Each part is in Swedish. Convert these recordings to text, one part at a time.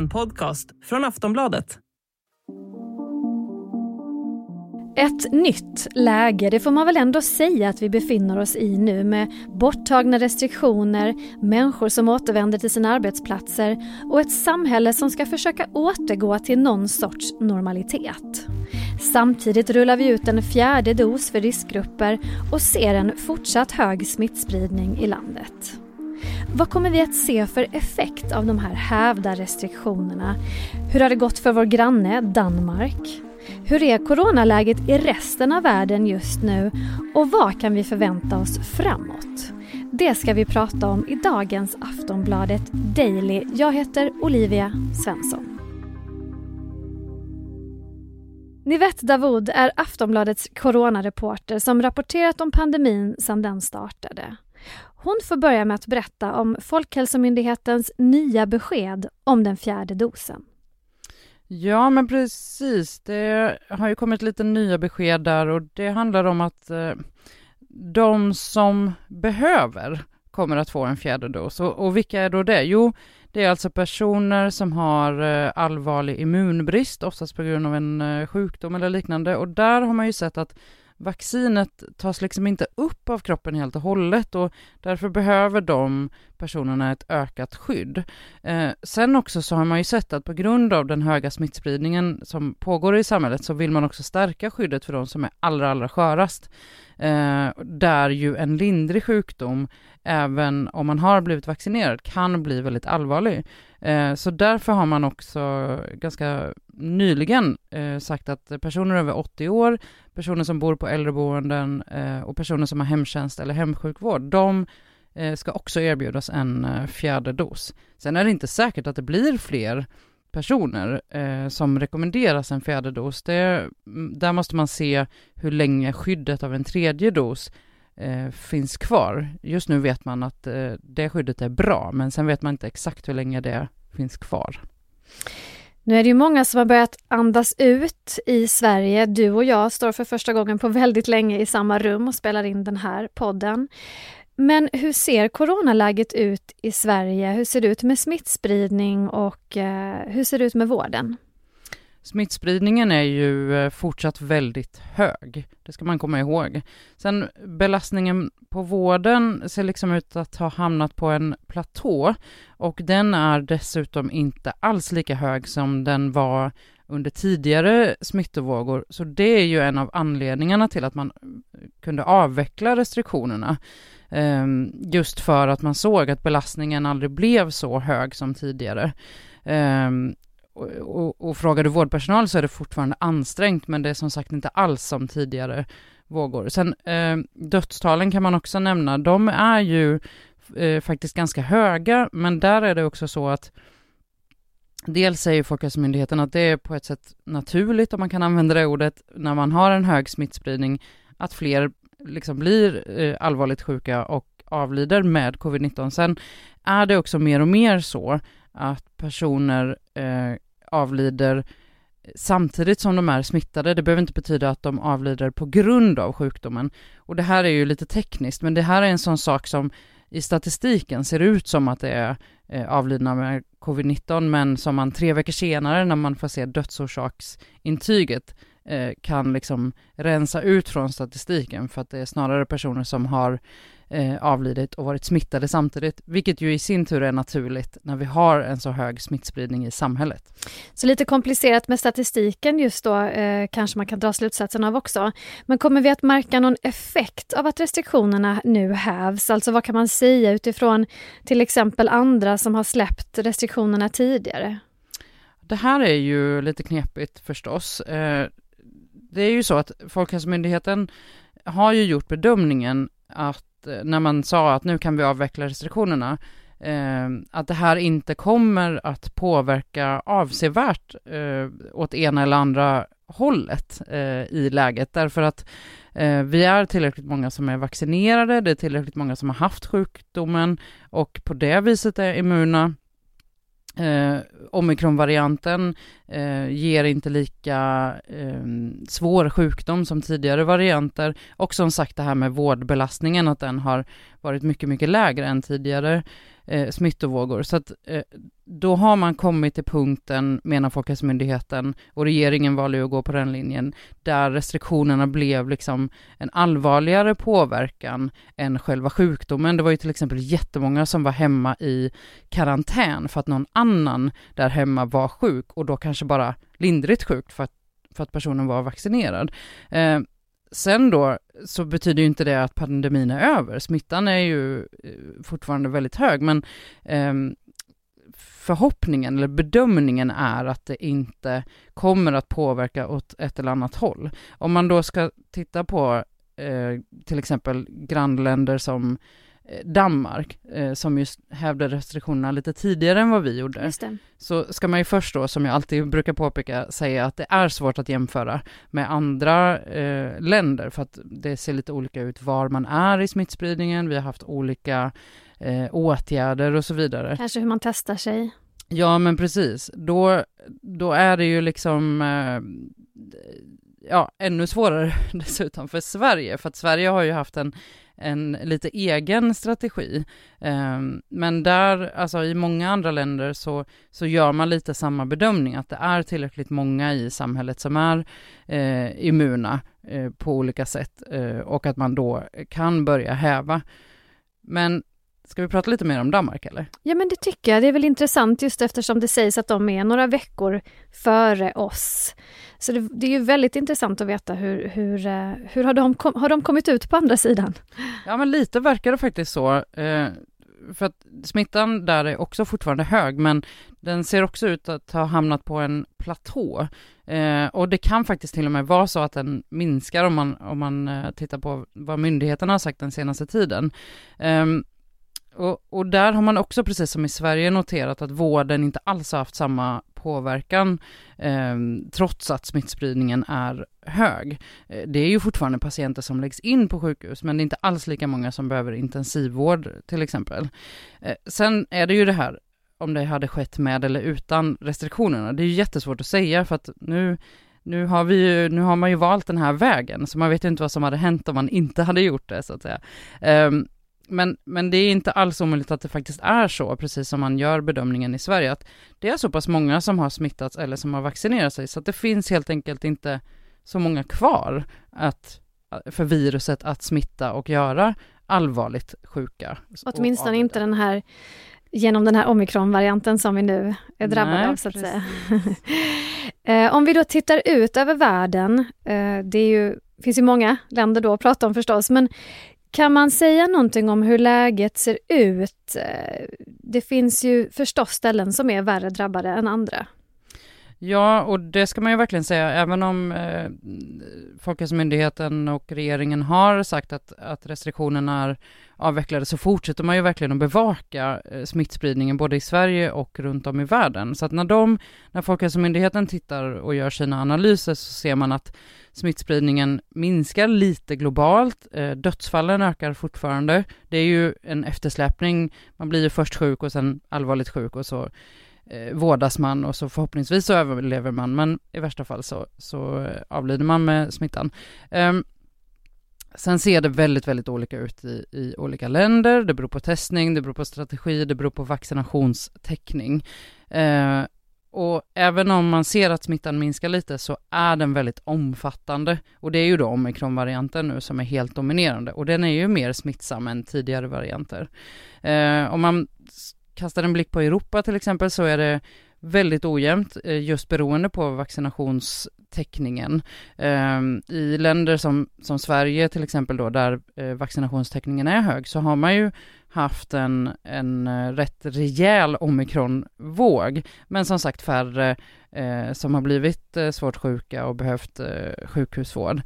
En podcast från Aftonbladet. Ett nytt läge, det får man väl ändå säga att vi befinner oss i nu med borttagna restriktioner, människor som återvänder till sina arbetsplatser och ett samhälle som ska försöka återgå till någon sorts normalitet. Samtidigt rullar vi ut en fjärde dos för riskgrupper och ser en fortsatt hög smittspridning i landet. Vad kommer vi att se för effekt av de här hävda restriktionerna? Hur har det gått för vår granne Danmark? Hur är coronaläget i resten av världen just nu och vad kan vi förvänta oss framåt? Det ska vi prata om i dagens Aftonbladet Daily. Jag heter Olivia Svensson. Nivette Davoud är Aftonbladets coronareporter som rapporterat om pandemin sedan den startade. Hon får börja med att berätta om Folkhälsomyndighetens nya besked om den fjärde dosen. Ja, men precis. Det har ju kommit lite nya besked där och det handlar om att eh, de som behöver kommer att få en fjärde dos. Och, och vilka är då det? Jo, det är alltså personer som har eh, allvarlig immunbrist, oftast på grund av en eh, sjukdom eller liknande. Och där har man ju sett att vaccinet tas liksom inte upp av kroppen helt och hållet och därför behöver de personerna ett ökat skydd. Eh, sen också så har man ju sett att på grund av den höga smittspridningen som pågår i samhället så vill man också stärka skyddet för de som är allra, allra skörast. Eh, där ju en lindrig sjukdom, även om man har blivit vaccinerad, kan bli väldigt allvarlig. Eh, så därför har man också ganska nyligen eh, sagt att personer över 80 år, personer som bor på äldreboenden eh, och personer som har hemtjänst eller hemsjukvård, de eh, ska också erbjudas en eh, fjärde dos. Sen är det inte säkert att det blir fler personer eh, som rekommenderas en fjärde dos. Det, mm, där måste man se hur länge skyddet av en tredje dos eh, finns kvar. Just nu vet man att eh, det skyddet är bra, men sen vet man inte exakt hur länge det finns kvar. Nu är det ju många som har börjat andas ut i Sverige. Du och jag står för första gången på väldigt länge i samma rum och spelar in den här podden. Men hur ser coronaläget ut i Sverige? Hur ser det ut med smittspridning och eh, hur ser det ut med vården? Smittspridningen är ju eh, fortsatt väldigt hög, det ska man komma ihåg. Sen belastningen på vården ser liksom ut att ha hamnat på en platå och den är dessutom inte alls lika hög som den var under tidigare smittovågor. Så det är ju en av anledningarna till att man eh, kunde avveckla restriktionerna. Ehm, just för att man såg att belastningen aldrig blev så hög som tidigare. Ehm, och, och, och frågar du vårdpersonal så är det fortfarande ansträngt, men det är som sagt inte alls som tidigare vågor. Sen eh, dödstalen kan man också nämna, de är ju eh, faktiskt ganska höga, men där är det också så att Dels säger Folkhälsomyndigheten att det är på ett sätt naturligt, om man kan använda det ordet, när man har en hög smittspridning, att fler liksom blir eh, allvarligt sjuka och avlider med covid-19. Sen är det också mer och mer så att personer eh, avlider samtidigt som de är smittade. Det behöver inte betyda att de avlider på grund av sjukdomen. Och det här är ju lite tekniskt, men det här är en sån sak som i statistiken ser ut som att det är eh, avlidna med covid-19, men som man tre veckor senare när man får se dödsorsaksintyget eh, kan liksom rensa ut från statistiken för att det är snarare personer som har eh, avlidit och varit smittade samtidigt, vilket ju i sin tur är naturligt när vi har en så hög smittspridning i samhället. Så lite komplicerat med statistiken just då eh, kanske man kan dra slutsatsen av också. Men kommer vi att märka någon effekt av att restriktionerna nu hävs? Alltså vad kan man säga utifrån till exempel andra som har släppt restriktionerna tidigare? Det här är ju lite knepigt förstås. Eh, det är ju så att Folkhälsomyndigheten har ju gjort bedömningen att eh, när man sa att nu kan vi avveckla restriktionerna, eh, att det här inte kommer att påverka avsevärt eh, åt ena eller andra hållet eh, i läget, därför att eh, vi är tillräckligt många som är vaccinerade, det är tillräckligt många som har haft sjukdomen och på det viset är immuna. Eh, omikronvarianten eh, ger inte lika eh, svår sjukdom som tidigare varianter och som sagt det här med vårdbelastningen att den har varit mycket, mycket lägre än tidigare eh, smittovågor. Så att eh, då har man kommit till punkten, menar Folkhälsomyndigheten, och regeringen valde ju att gå på den linjen, där restriktionerna blev liksom en allvarligare påverkan än själva sjukdomen. Det var ju till exempel jättemånga som var hemma i karantän för att någon annan där hemma var sjuk och då kanske bara lindrigt sjuk för att, för att personen var vaccinerad. Eh, sen då så betyder ju inte det att pandemin är över. Smittan är ju eh, fortfarande väldigt hög, men eh, förhoppningen eller bedömningen är att det inte kommer att påverka åt ett eller annat håll. Om man då ska titta på eh, till exempel grannländer som Eh, Danmark, eh, som just hävde restriktionerna lite tidigare än vad vi gjorde, så ska man ju först då, som jag alltid brukar påpeka, säga att det är svårt att jämföra med andra eh, länder, för att det ser lite olika ut var man är i smittspridningen, vi har haft olika eh, åtgärder och så vidare. Kanske hur man testar sig. Ja, men precis. Då, då är det ju liksom eh, ja, ännu svårare dessutom för Sverige, för att Sverige har ju haft en en lite egen strategi. Um, men där, alltså i många andra länder så, så gör man lite samma bedömning, att det är tillräckligt många i samhället som är eh, immuna eh, på olika sätt eh, och att man då kan börja häva. Men Ska vi prata lite mer om Danmark eller? Ja men det tycker jag. Det är väl intressant just eftersom det sägs att de är några veckor före oss. Så det, det är ju väldigt intressant att veta hur, hur, eh, hur har, de kom, har de kommit ut på andra sidan? Ja men lite verkar det faktiskt så. Eh, för att smittan där är också fortfarande hög, men den ser också ut att ha hamnat på en platå. Eh, och det kan faktiskt till och med vara så att den minskar om man, om man eh, tittar på vad myndigheterna har sagt den senaste tiden. Eh, och, och, där har man också, precis som i Sverige, noterat att vården inte alls har haft samma påverkan eh, trots att smittspridningen är hög. Eh, det är ju fortfarande patienter som läggs in på sjukhus, men det är inte alls lika många som behöver intensivvård till exempel. Eh, sen är det ju det här, om det hade skett med eller utan restriktionerna. Det är ju jättesvårt att säga för att nu nu har, vi ju, nu har man ju valt den här vägen, så man vet ju inte vad som hade hänt om man inte hade gjort det, så att säga. Um, men, men det är inte alls omöjligt att det faktiskt är så, precis som man gör bedömningen i Sverige, att det är så pass många som har smittats eller som har vaccinerat sig, så att det finns helt enkelt inte så många kvar att, för viruset att smitta och göra allvarligt sjuka. Åtminstone inte den här genom den här omikronvarianten som vi nu är drabbade Nej, av så att precis. säga. Eh, om vi då tittar ut över världen, eh, det är ju, finns ju många länder då att prata om förstås, men kan man säga någonting om hur läget ser ut? Eh, det finns ju förstås ställen som är värre drabbade än andra. Ja, och det ska man ju verkligen säga, även om eh, Folkhälsomyndigheten och regeringen har sagt att, att restriktionerna är avvecklade så fortsätter man ju verkligen att bevaka eh, smittspridningen både i Sverige och runt om i världen. Så att när de, när Folkhälsomyndigheten tittar och gör sina analyser så ser man att smittspridningen minskar lite globalt, eh, dödsfallen ökar fortfarande. Det är ju en eftersläpning, man blir ju först sjuk och sen allvarligt sjuk och så eh, vårdas man och så förhoppningsvis så överlever man, men i värsta fall så, så eh, avlider man med smittan. Um, Sen ser det väldigt, väldigt olika ut i, i olika länder. Det beror på testning, det beror på strategi, det beror på vaccinationstäckning. Eh, och även om man ser att smittan minskar lite så är den väldigt omfattande. Och det är ju då omikronvarianten nu som är helt dominerande och den är ju mer smittsam än tidigare varianter. Eh, om man kastar en blick på Europa till exempel så är det väldigt ojämnt eh, just beroende på vaccinationstäckningen. Ehm, I länder som, som Sverige till exempel då, där eh, vaccinationstäckningen är hög, så har man ju haft en, en eh, rätt rejäl omikronvåg, men som sagt färre eh, som har blivit eh, svårt sjuka och behövt eh, sjukhusvård.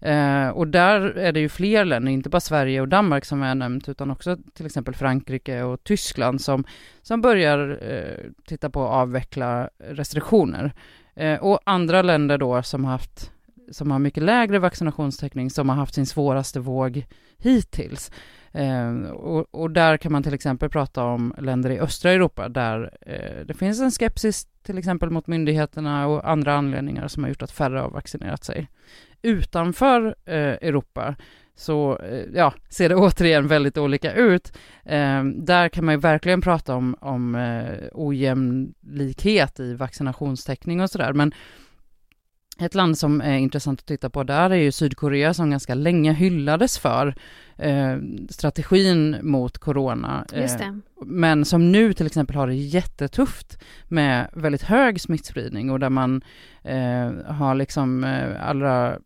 Eh, och där är det ju fler länder, inte bara Sverige och Danmark som jag nämnt, utan också till exempel Frankrike och Tyskland som, som börjar eh, titta på att avveckla restriktioner. Eh, och andra länder då som haft som har mycket lägre vaccinationstäckning, som har haft sin svåraste våg hittills. Eh, och, och, där kan man till exempel prata om länder i östra Europa där eh, det finns en skepsis till exempel mot myndigheterna och andra anledningar som har gjort att färre har vaccinerat sig utanför eh, Europa så eh, ja, ser det återigen väldigt olika ut. Eh, där kan man ju verkligen prata om, om eh, ojämlikhet i vaccinationstäckning och sådär, men ett land som är intressant att titta på där är ju Sydkorea som ganska länge hyllades för eh, strategin mot corona. Eh, men som nu till exempel har det jättetufft med väldigt hög smittspridning och där man eh, har liksom eh, allra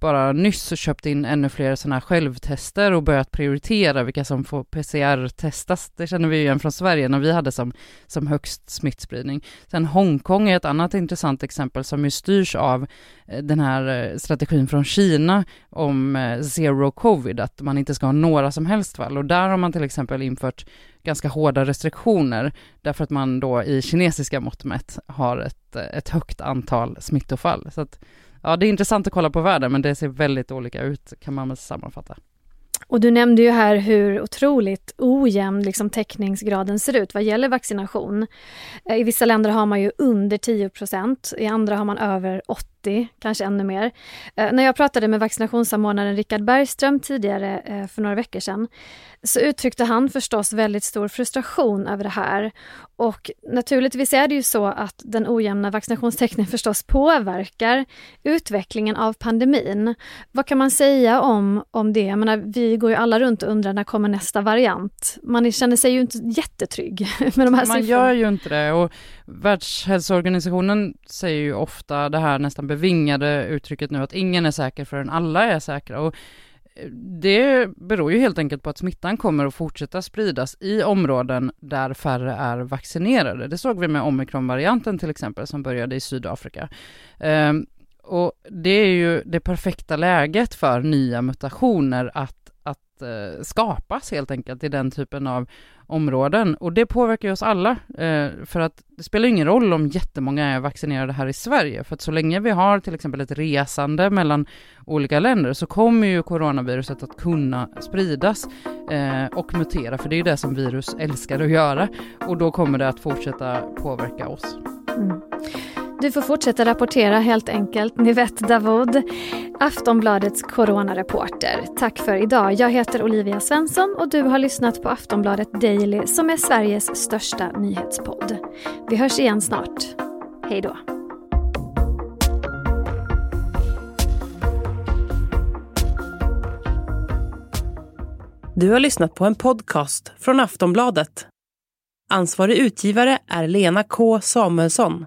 bara nyss köpt in ännu fler sådana här självtester och börjat prioritera vilka som får PCR-testas. Det känner vi igen från Sverige när vi hade som, som högst smittspridning. Sen Hongkong är ett annat intressant exempel som ju styrs av eh, den här eh, strategin från Kina om zero covid, att man inte ska ha några som helst fall. Och där har man till exempel infört ganska hårda restriktioner därför att man då i kinesiska mått mätt har ett, ett högt antal smittofall. Så att, ja, det är intressant att kolla på världen, men det ser väldigt olika ut kan man väl sammanfatta. Och du nämnde ju här hur otroligt ojämn liksom, täckningsgraden ser ut vad gäller vaccination. Eh, I vissa länder har man ju under 10% i andra har man över 80 80, kanske ännu mer. Eh, när jag pratade med vaccinationssamordnaren Richard Bergström tidigare eh, för några veckor sedan så uttryckte han förstås väldigt stor frustration över det här. Och naturligtvis är det ju så att den ojämna vaccinationstäckningen förstås påverkar utvecklingen av pandemin. Vad kan man säga om, om det? Jag menar, vi går ju alla runt och undrar när kommer nästa variant? Man känner sig ju inte jättetrygg med de här Man gör ju inte det och Världshälsoorganisationen säger ju ofta det här nästan bevingade uttrycket nu att ingen är säker förrän alla är säkra. Och eh, det beror ju helt enkelt på att smittan kommer att fortsätta spridas i områden där färre är vaccinerade. Det såg vi med omikronvarianten till exempel som började i Sydafrika. Ehm, och det är ju det perfekta läget för nya mutationer att, att eh, skapas helt enkelt i den typen av områden. Och det påverkar ju oss alla, eh, för att det spelar ingen roll om jättemånga är vaccinerade här i Sverige, för att så länge vi har till exempel ett resande mellan olika länder så kommer ju coronaviruset att kunna spridas eh, och mutera, för det är ju det som virus älskar att göra. Och då kommer det att fortsätta påverka oss. Mm. Du får fortsätta rapportera helt enkelt, Nivette Davud. Aftonbladets coronareporter. Tack för idag. Jag heter Olivia Svensson och du har lyssnat på Aftonbladet Daily som är Sveriges största nyhetspodd. Vi hörs igen snart. Hej då. Du har lyssnat på en podcast från Aftonbladet. Ansvarig utgivare är Lena K Samuelsson.